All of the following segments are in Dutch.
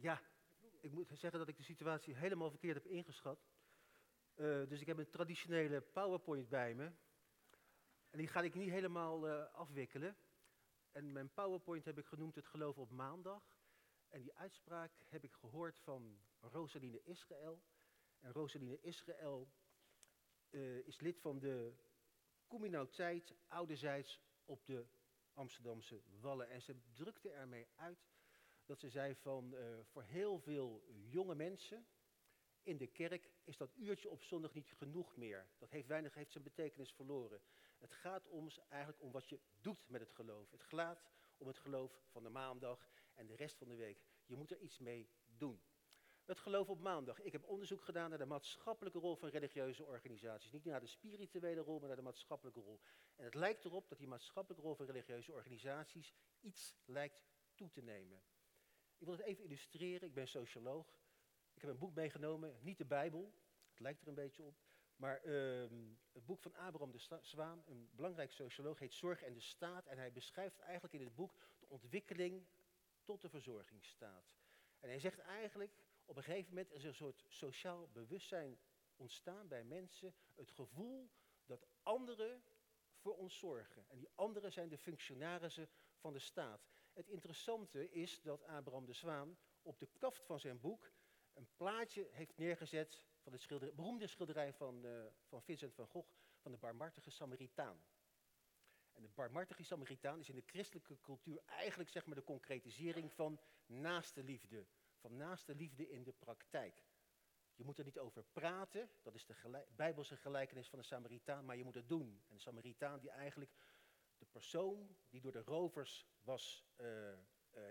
Ja, ik moet zeggen dat ik de situatie helemaal verkeerd heb ingeschat. Uh, dus ik heb een traditionele PowerPoint bij me. En die ga ik niet helemaal uh, afwikkelen. En mijn PowerPoint heb ik genoemd het geloof op maandag. En die uitspraak heb ik gehoord van Rosaline Israël. En Rosaline Israël uh, is lid van de communiteit Oudezijds op de Amsterdamse Wallen. En ze drukte ermee uit dat ze zei van uh, voor heel veel jonge mensen in de kerk is dat uurtje op zondag niet genoeg meer. Dat heeft weinig, heeft zijn betekenis verloren. Het gaat om, eigenlijk om wat je doet met het geloof. Het gaat om het geloof van de maandag en de rest van de week. Je moet er iets mee doen. Het geloof op maandag. Ik heb onderzoek gedaan naar de maatschappelijke rol van religieuze organisaties. Niet naar de spirituele rol, maar naar de maatschappelijke rol. En het lijkt erop dat die maatschappelijke rol van religieuze organisaties iets lijkt toe te nemen. Ik wil het even illustreren. Ik ben socioloog. Ik heb een boek meegenomen, niet de Bijbel. Het lijkt er een beetje op. Maar uh, het boek van Abraham de Zwaan, een belangrijk socioloog, heet Zorg en de Staat. En hij beschrijft eigenlijk in het boek de ontwikkeling tot de verzorgingsstaat. En hij zegt eigenlijk, op een gegeven moment is er een soort sociaal bewustzijn ontstaan bij mensen. Het gevoel dat anderen voor ons zorgen. En die anderen zijn de functionarissen van de staat. Het interessante is dat Abraham de Zwaan op de kaft van zijn boek een plaatje heeft neergezet van de beroemde schilderij van, uh, van Vincent van Gogh van de barmhartige Samaritaan. En de barmhartige Samaritaan is in de christelijke cultuur eigenlijk zeg maar, de concretisering van naaste liefde. Van naaste liefde in de praktijk. Je moet er niet over praten, dat is de bijbelse gelijkenis van de Samaritaan, maar je moet het doen. En de Samaritaan die eigenlijk de persoon die door de rovers was, uh, uh,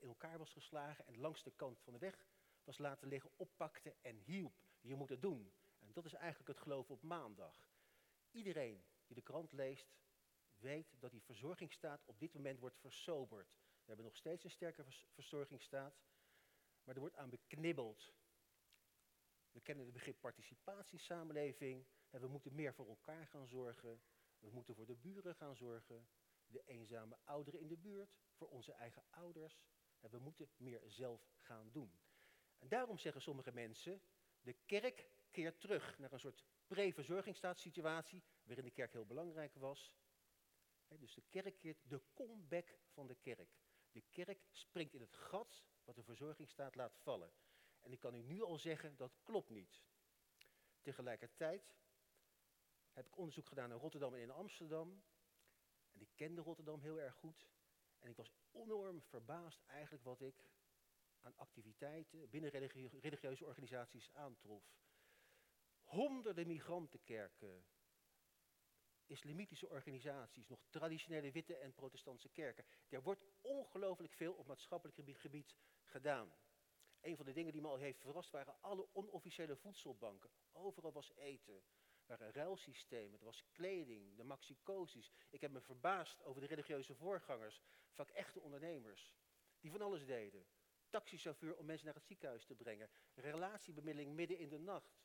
in elkaar was geslagen en langs de kant van de weg was laten liggen, oppakte en hielp. Je moet het doen. En dat is eigenlijk het geloof op maandag. Iedereen die de krant leest, weet dat die verzorgingsstaat op dit moment wordt versoberd. We hebben nog steeds een sterke verzorgingsstaat, maar er wordt aan beknibbeld. We kennen het begrip participatiesamenleving. En we moeten meer voor elkaar gaan zorgen. We moeten voor de buren gaan zorgen. De eenzame ouderen in de buurt, voor onze eigen ouders. En we moeten meer zelf gaan doen. En daarom zeggen sommige mensen, de kerk keert terug naar een soort pre-verzorgingsstaatssituatie, waarin de kerk heel belangrijk was. dus de kerk keert de comeback van de kerk. De kerk springt in het gat wat de verzorgingsstaat laat vallen. En ik kan u nu al zeggen, dat klopt niet. Tegelijkertijd heb ik onderzoek gedaan in Rotterdam en in Amsterdam. En ik kende Rotterdam heel erg goed. En ik was enorm verbaasd eigenlijk wat ik aan activiteiten binnen religieuze organisaties aantrof. Honderden migrantenkerken, islamitische organisaties, nog traditionele witte en protestantse kerken. Er wordt ongelooflijk veel op maatschappelijk gebied gedaan. Een van de dingen die me al heeft verrast waren alle onofficiële voedselbanken. Overal was eten. Waren ruilsystemen, er was kleding, de maxicosis. Ik heb me verbaasd over de religieuze voorgangers, vaak echte ondernemers, die van alles deden taxichauffeur om mensen naar het ziekenhuis te brengen, relatiebemiddeling midden in de nacht,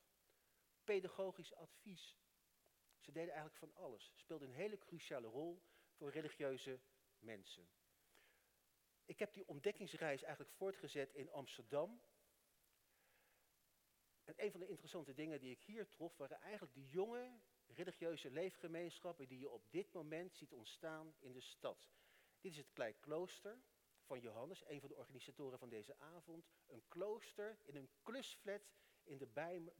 pedagogisch advies. Ze deden eigenlijk van alles, speelden een hele cruciale rol voor religieuze mensen. Ik heb die ontdekkingsreis eigenlijk voortgezet in Amsterdam. En een van de interessante dingen die ik hier trof, waren eigenlijk de jonge religieuze leefgemeenschappen die je op dit moment ziet ontstaan in de stad. Dit is het Klei Klooster van Johannes, een van de organisatoren van deze avond, een klooster in een klusflat in de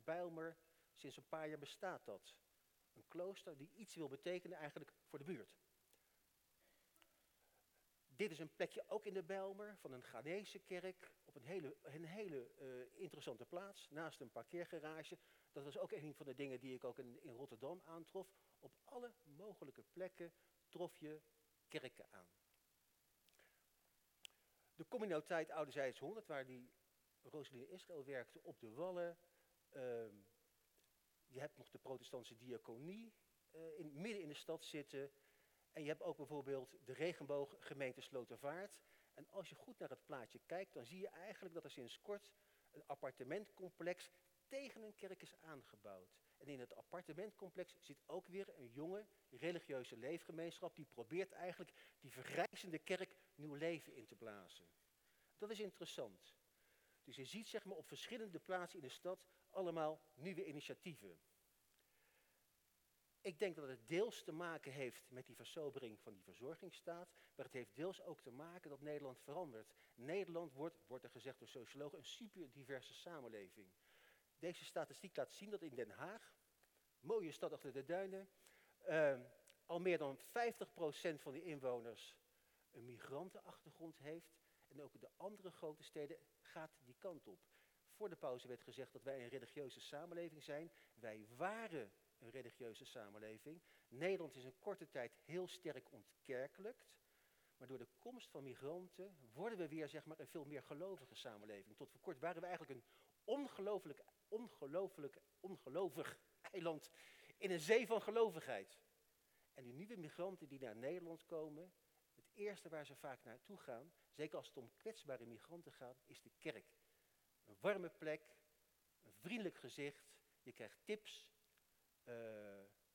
Bijlmer. Sinds een paar jaar bestaat dat. Een klooster die iets wil betekenen eigenlijk voor de buurt. Dit is een plekje ook in de Bijlmer van een Ghanese kerk op een hele, een hele uh, interessante plaats, naast een parkeergarage. Dat was ook een van de dingen die ik ook in, in Rotterdam aantrof. Op alle mogelijke plekken trof je kerken aan. De communiteit Ouderzijds 100, waar die Rosaline Israël werkte, op de Wallen. Uh, je hebt nog de protestantse diaconie uh, in, midden in de stad zitten. En je hebt ook bijvoorbeeld de regenbooggemeente Slotervaart. En als je goed naar het plaatje kijkt, dan zie je eigenlijk dat er sinds kort een appartementcomplex tegen een kerk is aangebouwd. En in het appartementcomplex zit ook weer een jonge religieuze leefgemeenschap die probeert eigenlijk die vergrijzende kerk nieuw leven in te blazen. Dat is interessant. Dus je ziet zeg maar, op verschillende plaatsen in de stad allemaal nieuwe initiatieven. Ik denk dat het deels te maken heeft met die versobering van die verzorgingsstaat, maar het heeft deels ook te maken dat Nederland verandert. Nederland wordt, wordt er gezegd door sociologen, een super diverse samenleving. Deze statistiek laat zien dat in Den Haag, mooie stad achter de duinen, uh, al meer dan 50% van de inwoners een migrantenachtergrond heeft. En ook de andere grote steden gaat die kant op. Voor de pauze werd gezegd dat wij een religieuze samenleving zijn. Wij waren een religieuze samenleving. Nederland is in korte tijd heel sterk ontkerkelijkt. Maar door de komst van migranten worden we weer zeg maar, een veel meer gelovige samenleving. Tot voor kort waren we eigenlijk een ongelooflijk, ongelooflijk, ongelovig eiland in een zee van gelovigheid. En die nieuwe migranten die naar Nederland komen, het eerste waar ze vaak naartoe gaan, zeker als het om kwetsbare migranten gaat, is de kerk. Een warme plek, een vriendelijk gezicht, je krijgt tips, uh,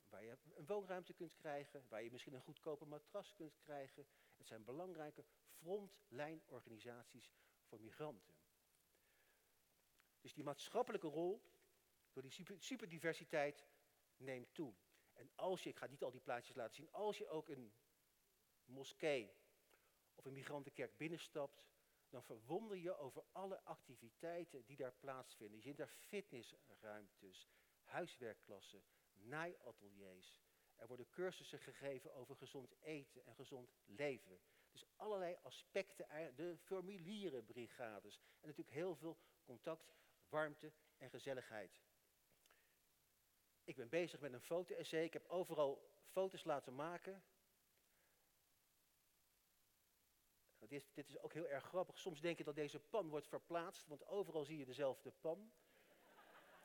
waar je een woonruimte kunt krijgen, waar je misschien een goedkope matras kunt krijgen. Het zijn belangrijke frontlijnorganisaties voor migranten. Dus die maatschappelijke rol, door die super, superdiversiteit, neemt toe. En als je, ik ga niet al die plaatjes laten zien, als je ook een moskee of een migrantenkerk binnenstapt, dan verwonder je over alle activiteiten die daar plaatsvinden. Je ziet daar fitnessruimtes, huiswerkklassen, naaiateliers. Er worden cursussen gegeven over gezond eten en gezond leven. Dus allerlei aspecten, de formulierenbrigades. En natuurlijk heel veel contact, warmte en gezelligheid. Ik ben bezig met een foto-essay. Ik heb overal foto's laten maken. Dit is, dit is ook heel erg grappig. Soms denk je dat deze pan wordt verplaatst, want overal zie je dezelfde pan.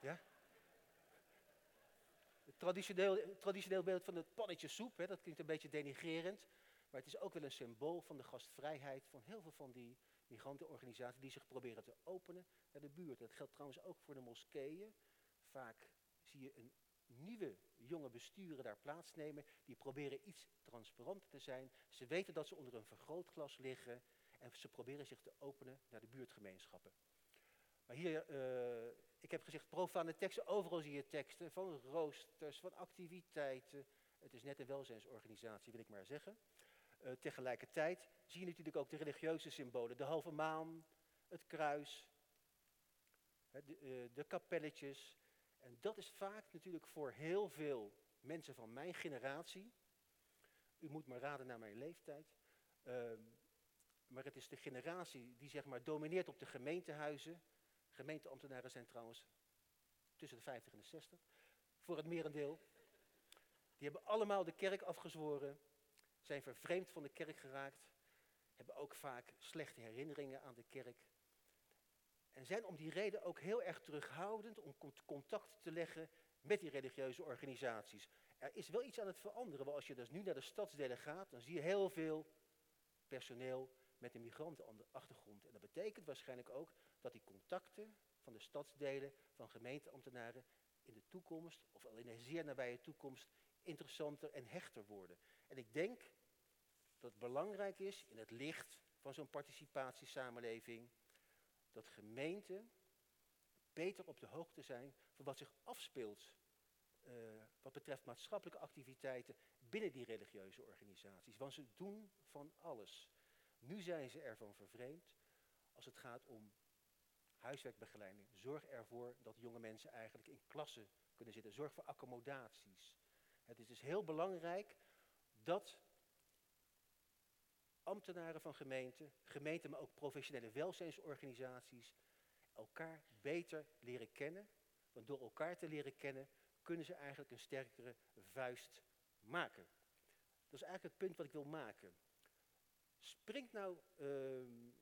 Ja? Traditioneel, traditioneel beeld van het pannetje soep, hè, dat klinkt een beetje denigrerend. Maar het is ook wel een symbool van de gastvrijheid van heel veel van die migrantenorganisaties die zich proberen te openen naar de buurt. Dat geldt trouwens ook voor de moskeeën. Vaak zie je een nieuwe jonge besturen daar plaatsnemen. Die proberen iets transparanter te zijn. Ze weten dat ze onder een vergrootglas liggen. En ze proberen zich te openen naar de buurtgemeenschappen. Maar hier, uh, ik heb gezegd profane teksten. Overal zie je teksten van roosters, van activiteiten. Het is net een welzijnsorganisatie, wil ik maar zeggen. Uh, tegelijkertijd zie je natuurlijk ook de religieuze symbolen. De halve maan, het kruis, de, uh, de kapelletjes. En dat is vaak natuurlijk voor heel veel mensen van mijn generatie. U moet maar raden naar mijn leeftijd. Uh, maar het is de generatie die zeg maar domineert op de gemeentehuizen. Gemeenteambtenaren zijn trouwens tussen de 50 en de 60. Voor het merendeel. Die hebben allemaal de kerk afgezworen. Zijn vervreemd van de kerk geraakt. Hebben ook vaak slechte herinneringen aan de kerk. En zijn om die reden ook heel erg terughoudend om contact te leggen met die religieuze organisaties. Er is wel iets aan het veranderen, want als je dus nu naar de stadsdelen gaat, dan zie je heel veel personeel met een migrantenachtergrond. En dat betekent waarschijnlijk ook dat die contacten van de stadsdelen, van gemeenteambtenaren, in de toekomst, of al in een zeer nabije toekomst, interessanter en hechter worden. En ik denk dat het belangrijk is in het licht van zo'n participatiesamenleving, dat gemeenten beter op de hoogte zijn van wat zich afspeelt uh, wat betreft maatschappelijke activiteiten binnen die religieuze organisaties. Want ze doen van alles. Nu zijn ze ervan vervreemd als het gaat om huiswerkbegeleiding. Zorg ervoor dat jonge mensen eigenlijk in klassen kunnen zitten. Zorg voor accommodaties. Het is dus heel belangrijk dat ambtenaren van gemeenten, gemeenten, maar ook professionele welzijnsorganisaties elkaar beter leren kennen. Want door elkaar te leren kennen kunnen ze eigenlijk een sterkere vuist maken. Dat is eigenlijk het punt wat ik wil maken. Springt nou uh,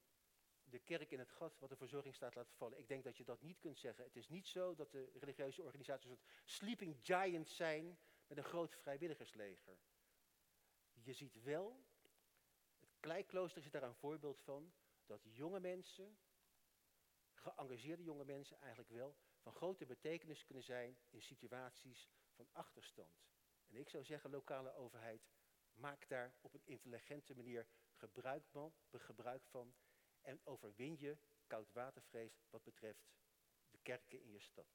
de kerk in het gat wat de verzorgingsstaat laat vallen? Ik denk dat je dat niet kunt zeggen. Het is niet zo dat de religieuze organisaties een sleeping giants zijn met een groot vrijwilligersleger. Je ziet wel, het kleiklooster is daar een voorbeeld van, dat jonge mensen, geëngageerde jonge mensen eigenlijk wel, van grote betekenis kunnen zijn in situaties van achterstand. En ik zou zeggen, lokale overheid, maak daar op een intelligente manier gebruik van en overwin je koudwatervrees wat betreft de kerken in je stad.